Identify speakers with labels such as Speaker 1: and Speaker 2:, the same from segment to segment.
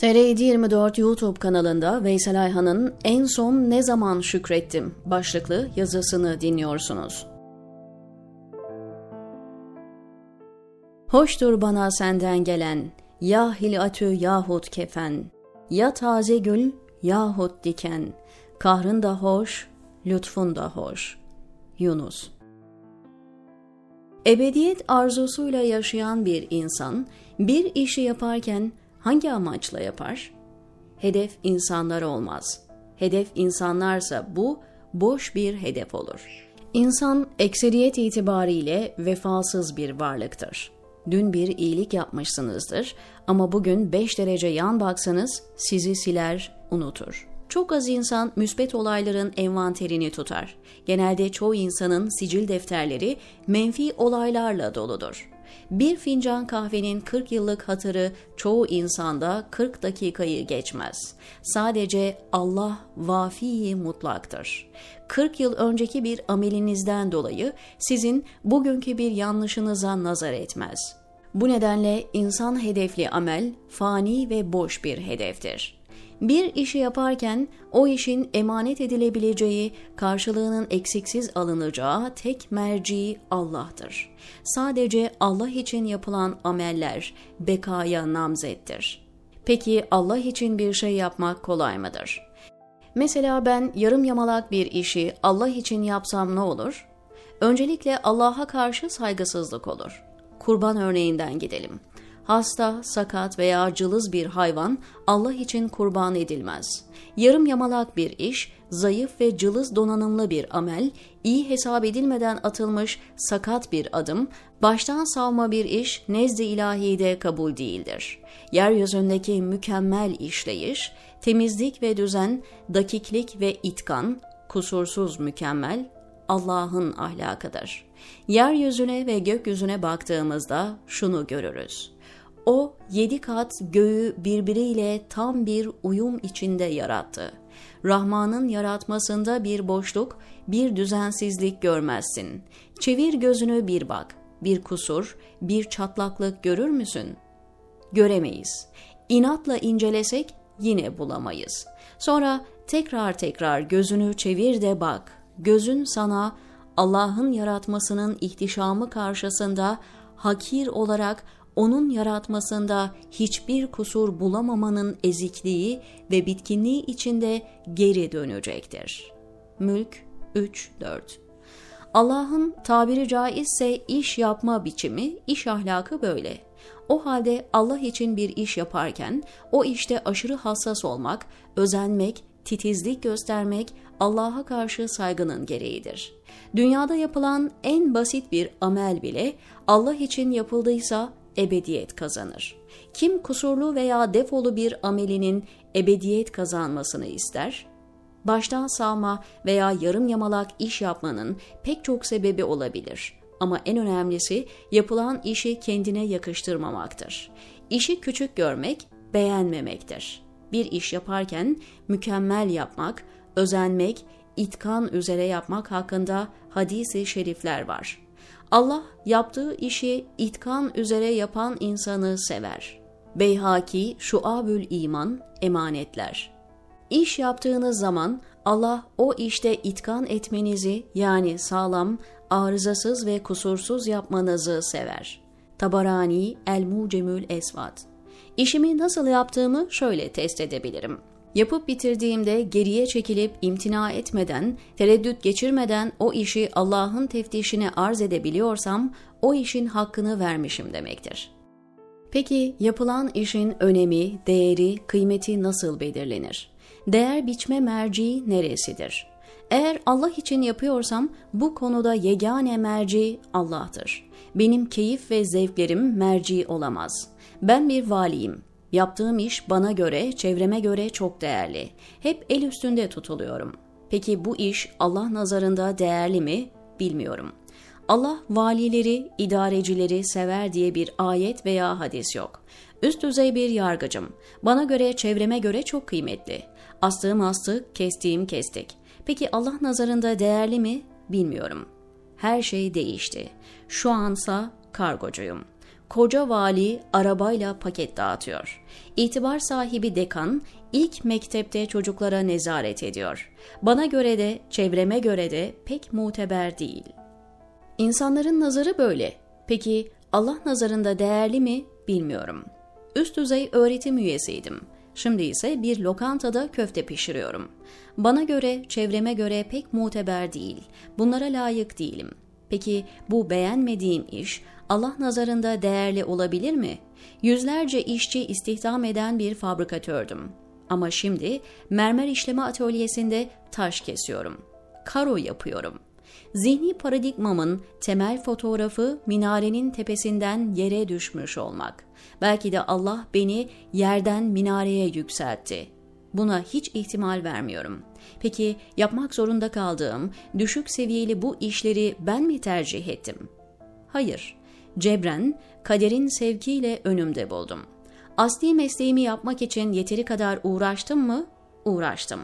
Speaker 1: TR724 YouTube kanalında Veysel Ayhan'ın En Son Ne Zaman Şükrettim başlıklı yazısını dinliyorsunuz. Hoştur bana senden gelen, ya hilatü yahut kefen, ya taze gül yahut diken, kahrın da hoş, lütfun da hoş. Yunus Ebediyet arzusuyla yaşayan bir insan, bir işi yaparken hangi amaçla yapar? Hedef insanlar olmaz. Hedef insanlarsa bu boş bir hedef olur. İnsan ekseriyet itibariyle vefasız bir varlıktır. Dün bir iyilik yapmışsınızdır ama bugün 5 derece yan baksanız sizi siler, unutur. Çok az insan müspet olayların envanterini tutar. Genelde çoğu insanın sicil defterleri menfi olaylarla doludur. Bir fincan kahvenin 40 yıllık hatırı çoğu insanda 40 dakikayı geçmez. Sadece Allah vafi mutlaktır. 40 yıl önceki bir amelinizden dolayı sizin bugünkü bir yanlışınıza nazar etmez. Bu nedenle insan hedefli amel fani ve boş bir hedeftir. Bir işi yaparken o işin emanet edilebileceği, karşılığının eksiksiz alınacağı tek merci Allah'tır. Sadece Allah için yapılan ameller bekaya namzettir. Peki Allah için bir şey yapmak kolay mıdır? Mesela ben yarım yamalak bir işi Allah için yapsam ne olur? Öncelikle Allah'a karşı saygısızlık olur. Kurban örneğinden gidelim hasta, sakat veya cılız bir hayvan Allah için kurban edilmez. Yarım yamalak bir iş, zayıf ve cılız donanımlı bir amel, iyi hesap edilmeden atılmış sakat bir adım, baştan savma bir iş nezd-i ilahide kabul değildir. Yeryüzündeki mükemmel işleyiş, temizlik ve düzen, dakiklik ve itkan, kusursuz mükemmel, Allah'ın ahlakıdır. Yeryüzüne ve gökyüzüne baktığımızda şunu görürüz. O yedi kat göğü birbiriyle tam bir uyum içinde yarattı. Rahman'ın yaratmasında bir boşluk, bir düzensizlik görmezsin. Çevir gözünü bir bak. Bir kusur, bir çatlaklık görür müsün? Göremeyiz. İnatla incelesek yine bulamayız. Sonra tekrar tekrar gözünü çevir de bak. Gözün sana Allah'ın yaratmasının ihtişamı karşısında hakir olarak onun yaratmasında hiçbir kusur bulamamanın ezikliği ve bitkinliği içinde geri dönecektir. Mülk 3-4 Allah'ın tabiri caizse iş yapma biçimi, iş ahlakı böyle. O halde Allah için bir iş yaparken o işte aşırı hassas olmak, özenmek, titizlik göstermek Allah'a karşı saygının gereğidir. Dünyada yapılan en basit bir amel bile Allah için yapıldıysa ebediyet kazanır. Kim kusurlu veya defolu bir amelinin ebediyet kazanmasını ister? Baştan sağma veya yarım yamalak iş yapmanın pek çok sebebi olabilir. Ama en önemlisi yapılan işi kendine yakıştırmamaktır. İşi küçük görmek, beğenmemektir. Bir iş yaparken mükemmel yapmak, özenmek, itkan üzere yapmak hakkında hadisi şerifler var. Allah yaptığı işi itkan üzere yapan insanı sever. Beyhaki Şuabül İman Emanetler İş yaptığınız zaman Allah o işte itkan etmenizi yani sağlam, arızasız ve kusursuz yapmanızı sever. Tabarani El-Mucemül Esvat İşimi nasıl yaptığımı şöyle test edebilirim. Yapıp bitirdiğimde geriye çekilip imtina etmeden, tereddüt geçirmeden o işi Allah'ın teftişine arz edebiliyorsam o işin hakkını vermişim demektir. Peki yapılan işin önemi, değeri, kıymeti nasıl belirlenir? Değer biçme merci neresidir? Eğer Allah için yapıyorsam bu konuda yegane merci Allah'tır. Benim keyif ve zevklerim merci olamaz. Ben bir valiyim. Yaptığım iş bana göre, çevreme göre çok değerli. Hep el üstünde tutuluyorum. Peki bu iş Allah nazarında değerli mi? Bilmiyorum. Allah valileri, idarecileri sever diye bir ayet veya hadis yok. Üst düzey bir yargıcım. Bana göre, çevreme göre çok kıymetli. Astığım astık, kestiğim kestik. Peki Allah nazarında değerli mi? Bilmiyorum. Her şey değişti. Şu ansa kargocuyum. Koca vali arabayla paket dağıtıyor. İtibar sahibi dekan ilk mektepte çocuklara nezaret ediyor. Bana göre de çevreme göre de pek muteber değil. İnsanların nazarı böyle. Peki Allah nazarında değerli mi bilmiyorum. Üst düzey öğretim üyesiydim. Şimdi ise bir lokantada köfte pişiriyorum. Bana göre, çevreme göre pek muteber değil. Bunlara layık değilim. Peki bu beğenmediğim iş Allah nazarında değerli olabilir mi? Yüzlerce işçi istihdam eden bir fabrikatördüm. Ama şimdi mermer işleme atölyesinde taş kesiyorum. Karo yapıyorum. Zihni paradigmamın temel fotoğrafı minarenin tepesinden yere düşmüş olmak. Belki de Allah beni yerden minareye yükseltti. Buna hiç ihtimal vermiyorum. Peki yapmak zorunda kaldığım düşük seviyeli bu işleri ben mi tercih ettim? Hayır. Cebren, kaderin sevkiyle önümde buldum. Asli mesleğimi yapmak için yeteri kadar uğraştım mı? Uğraştım.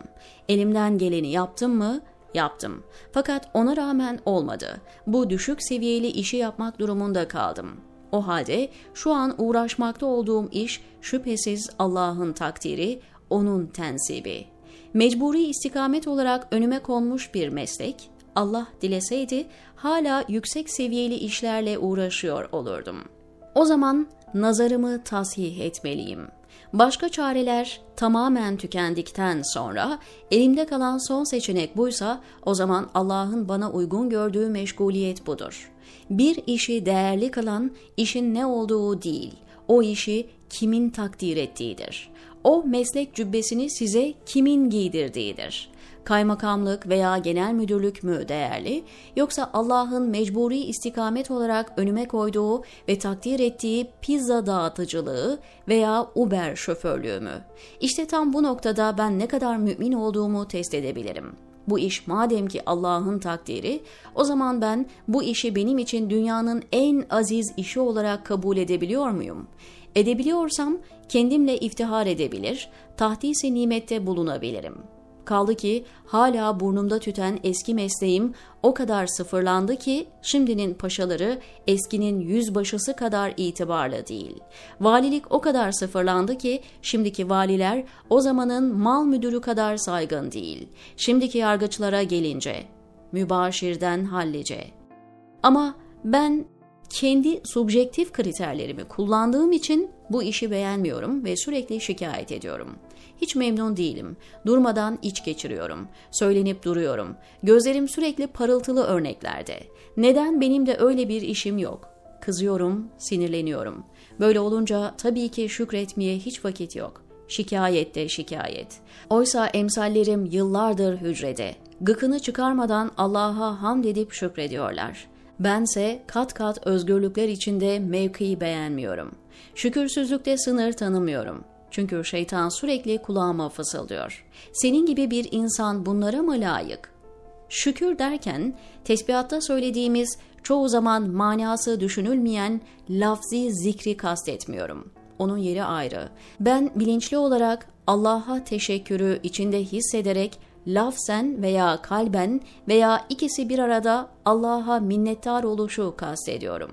Speaker 1: Elimden geleni yaptım mı? Yaptım. Fakat ona rağmen olmadı. Bu düşük seviyeli işi yapmak durumunda kaldım. O halde şu an uğraşmakta olduğum iş şüphesiz Allah'ın takdiri, onun tensibi. Mecburi istikamet olarak önüme konmuş bir meslek, Allah dileseydi hala yüksek seviyeli işlerle uğraşıyor olurdum. O zaman nazarımı tasih etmeliyim. Başka çareler tamamen tükendikten sonra elimde kalan son seçenek buysa o zaman Allah'ın bana uygun gördüğü meşguliyet budur. Bir işi değerli kalan işin ne olduğu değil, o işi kimin takdir ettiğidir. O meslek cübbesini size kimin giydirdiğidir kaymakamlık veya genel müdürlük mü değerli, yoksa Allah'ın mecburi istikamet olarak önüme koyduğu ve takdir ettiği pizza dağıtıcılığı veya Uber şoförlüğü mü? İşte tam bu noktada ben ne kadar mümin olduğumu test edebilirim. Bu iş madem ki Allah'ın takdiri, o zaman ben bu işi benim için dünyanın en aziz işi olarak kabul edebiliyor muyum? Edebiliyorsam kendimle iftihar edebilir, tahdis-i nimette bulunabilirim.'' Kaldı ki hala burnumda tüten eski mesleğim o kadar sıfırlandı ki şimdinin paşaları eskinin yüzbaşısı kadar itibarlı değil. Valilik o kadar sıfırlandı ki şimdiki valiler o zamanın mal müdürü kadar saygın değil. Şimdiki yargıçlara gelince mübaşirden hallice. Ama ben kendi subjektif kriterlerimi kullandığım için bu işi beğenmiyorum ve sürekli şikayet ediyorum. Hiç memnun değilim. Durmadan iç geçiriyorum. Söylenip duruyorum. Gözlerim sürekli parıltılı örneklerde. Neden benim de öyle bir işim yok? Kızıyorum, sinirleniyorum. Böyle olunca tabii ki şükretmeye hiç vakit yok. Şikayet de şikayet. Oysa emsallerim yıllardır hücrede. Gıkını çıkarmadan Allah'a hamd edip şükrediyorlar. Bense kat kat özgürlükler içinde mevkiyi beğenmiyorum. Şükürsüzlükte sınır tanımıyorum. Çünkü şeytan sürekli kulağıma fısıldıyor. Senin gibi bir insan bunlara mı layık? Şükür derken tesbihatta söylediğimiz çoğu zaman manası düşünülmeyen lafzi zikri kastetmiyorum. Onun yeri ayrı. Ben bilinçli olarak Allah'a teşekkürü içinde hissederek lafzen veya kalben veya ikisi bir arada Allah'a minnettar oluşu kastediyorum.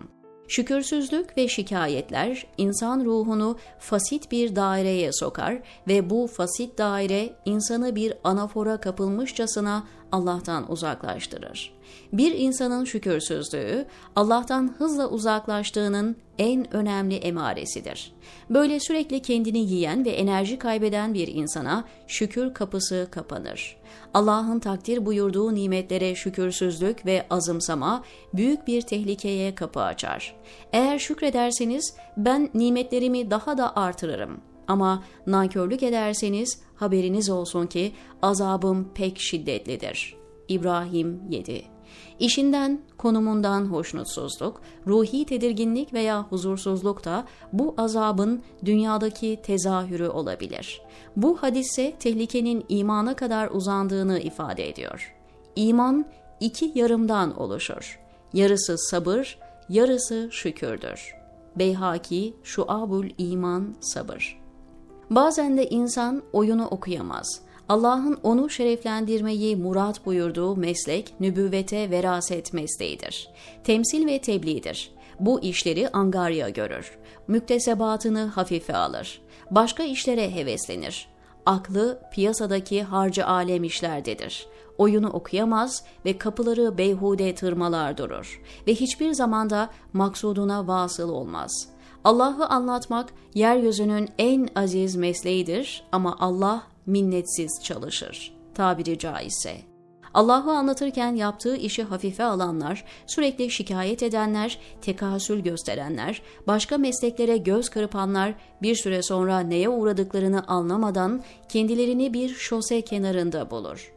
Speaker 1: Şükürsüzlük ve şikayetler insan ruhunu fasit bir daireye sokar ve bu fasit daire insanı bir anafora kapılmışçasına Allah'tan uzaklaştırır. Bir insanın şükürsüzlüğü Allah'tan hızla uzaklaştığının en önemli emaresidir. Böyle sürekli kendini yiyen ve enerji kaybeden bir insana şükür kapısı kapanır. Allah'ın takdir buyurduğu nimetlere şükürsüzlük ve azımsama büyük bir tehlikeye kapı açar. Eğer şükrederseniz ben nimetlerimi daha da artırırım. Ama nankörlük ederseniz haberiniz olsun ki azabım pek şiddetlidir. İbrahim 7 İşinden, konumundan hoşnutsuzluk, ruhi tedirginlik veya huzursuzluk da bu azabın dünyadaki tezahürü olabilir. Bu hadise tehlikenin imana kadar uzandığını ifade ediyor. İman iki yarımdan oluşur. Yarısı sabır, yarısı şükürdür. Beyhaki Şuabul İman Sabır Bazen de insan oyunu okuyamaz Allah'ın onu şereflendirmeyi murat buyurduğu meslek nübüvvete veraset mesleğidir. Temsil ve tebliğdir. Bu işleri angarya görür. Müktesebatını hafife alır. Başka işlere heveslenir. Aklı piyasadaki harcı alem işlerdedir. Oyunu okuyamaz ve kapıları beyhude tırmalar durur ve hiçbir zamanda maksuduna vasıl olmaz. Allah'ı anlatmak yeryüzünün en aziz mesleğidir ama Allah minnetsiz çalışır. Tabiri caizse. Allah'ı anlatırken yaptığı işi hafife alanlar, sürekli şikayet edenler, tekasül gösterenler, başka mesleklere göz kırpanlar bir süre sonra neye uğradıklarını anlamadan kendilerini bir şose kenarında bulur.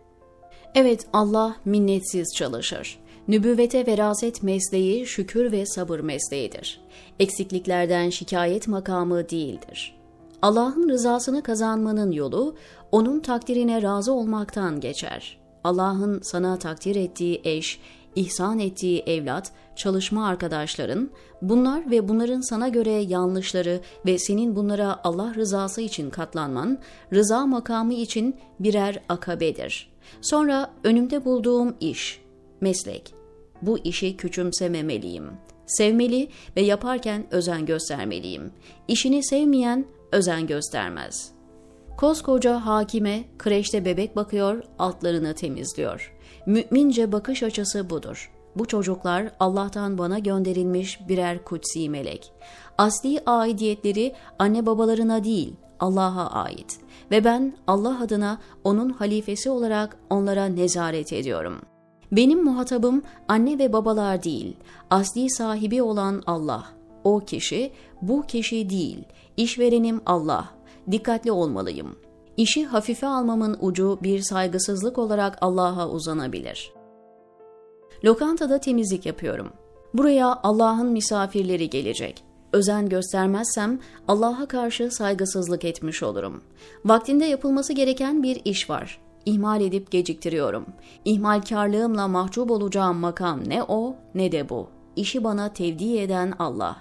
Speaker 1: Evet Allah minnetsiz çalışır. Nübüvvete veraset mesleği şükür ve sabır mesleğidir. Eksikliklerden şikayet makamı değildir. Allah'ın rızasını kazanmanın yolu onun takdirine razı olmaktan geçer. Allah'ın sana takdir ettiği eş, ihsan ettiği evlat, çalışma arkadaşların, bunlar ve bunların sana göre yanlışları ve senin bunlara Allah rızası için katlanman, rıza makamı için birer akabedir. Sonra önümde bulduğum iş, meslek. Bu işi küçümsememeliyim. Sevmeli ve yaparken özen göstermeliyim. İşini sevmeyen özen göstermez.'' Koskoca hakime kreşte bebek bakıyor, altlarını temizliyor. Mümince bakış açısı budur. Bu çocuklar Allah'tan bana gönderilmiş birer kutsi melek. Asli aidiyetleri anne babalarına değil, Allah'a ait. Ve ben Allah adına onun halifesi olarak onlara nezaret ediyorum. Benim muhatabım anne ve babalar değil, asli sahibi olan Allah. O kişi, bu kişi değil, işverenim Allah, dikkatli olmalıyım. İşi hafife almamın ucu bir saygısızlık olarak Allah'a uzanabilir. Lokantada temizlik yapıyorum. Buraya Allah'ın misafirleri gelecek. Özen göstermezsem Allah'a karşı saygısızlık etmiş olurum. Vaktinde yapılması gereken bir iş var. İhmal edip geciktiriyorum. İhmalkarlığımla mahcup olacağım makam ne o ne de bu. İşi bana tevdi eden Allah.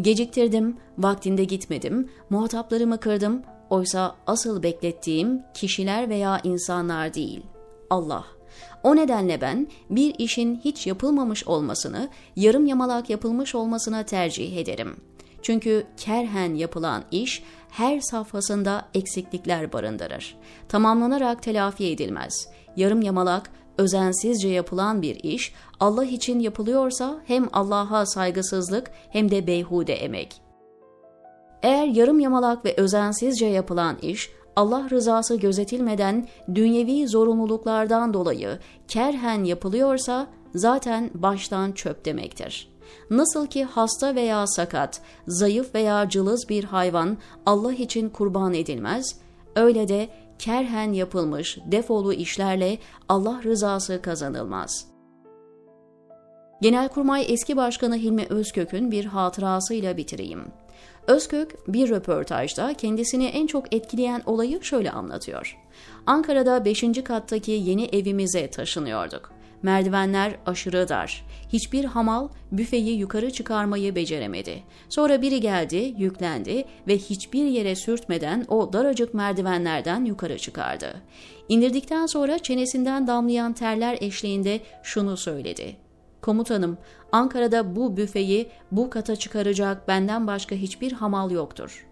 Speaker 1: Geciktirdim, vaktinde gitmedim, muhataplarımı kırdım, oysa asıl beklettiğim kişiler veya insanlar değil, Allah. O nedenle ben bir işin hiç yapılmamış olmasını, yarım yamalak yapılmış olmasına tercih ederim. Çünkü kerhen yapılan iş her safhasında eksiklikler barındırır. Tamamlanarak telafi edilmez. Yarım yamalak özensizce yapılan bir iş Allah için yapılıyorsa hem Allah'a saygısızlık hem de beyhude emek. Eğer yarım yamalak ve özensizce yapılan iş Allah rızası gözetilmeden dünyevi zorunluluklardan dolayı kerhen yapılıyorsa zaten baştan çöp demektir. Nasıl ki hasta veya sakat, zayıf veya cılız bir hayvan Allah için kurban edilmez, öyle de kerhen yapılmış defolu işlerle Allah rızası kazanılmaz. Genelkurmay eski başkanı Hilmi Özkök'ün bir hatırasıyla bitireyim. Özkök bir röportajda kendisini en çok etkileyen olayı şöyle anlatıyor. Ankara'da 5. kattaki yeni evimize taşınıyorduk. Merdivenler aşırı dar. Hiçbir hamal büfeyi yukarı çıkarmayı beceremedi. Sonra biri geldi, yüklendi ve hiçbir yere sürtmeden o daracık merdivenlerden yukarı çıkardı. İndirdikten sonra çenesinden damlayan terler eşliğinde şunu söyledi. Komutanım, Ankara'da bu büfeyi bu kata çıkaracak benden başka hiçbir hamal yoktur.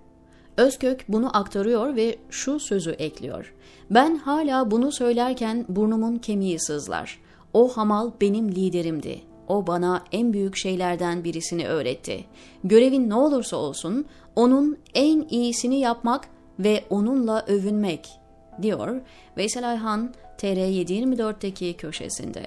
Speaker 1: Özkök bunu aktarıyor ve şu sözü ekliyor. Ben hala bunu söylerken burnumun kemiği sızlar. O hamal benim liderimdi. O bana en büyük şeylerden birisini öğretti. Görevin ne olursa olsun onun en iyisini yapmak ve onunla övünmek, diyor Veysel Ayhan TR724'teki köşesinde.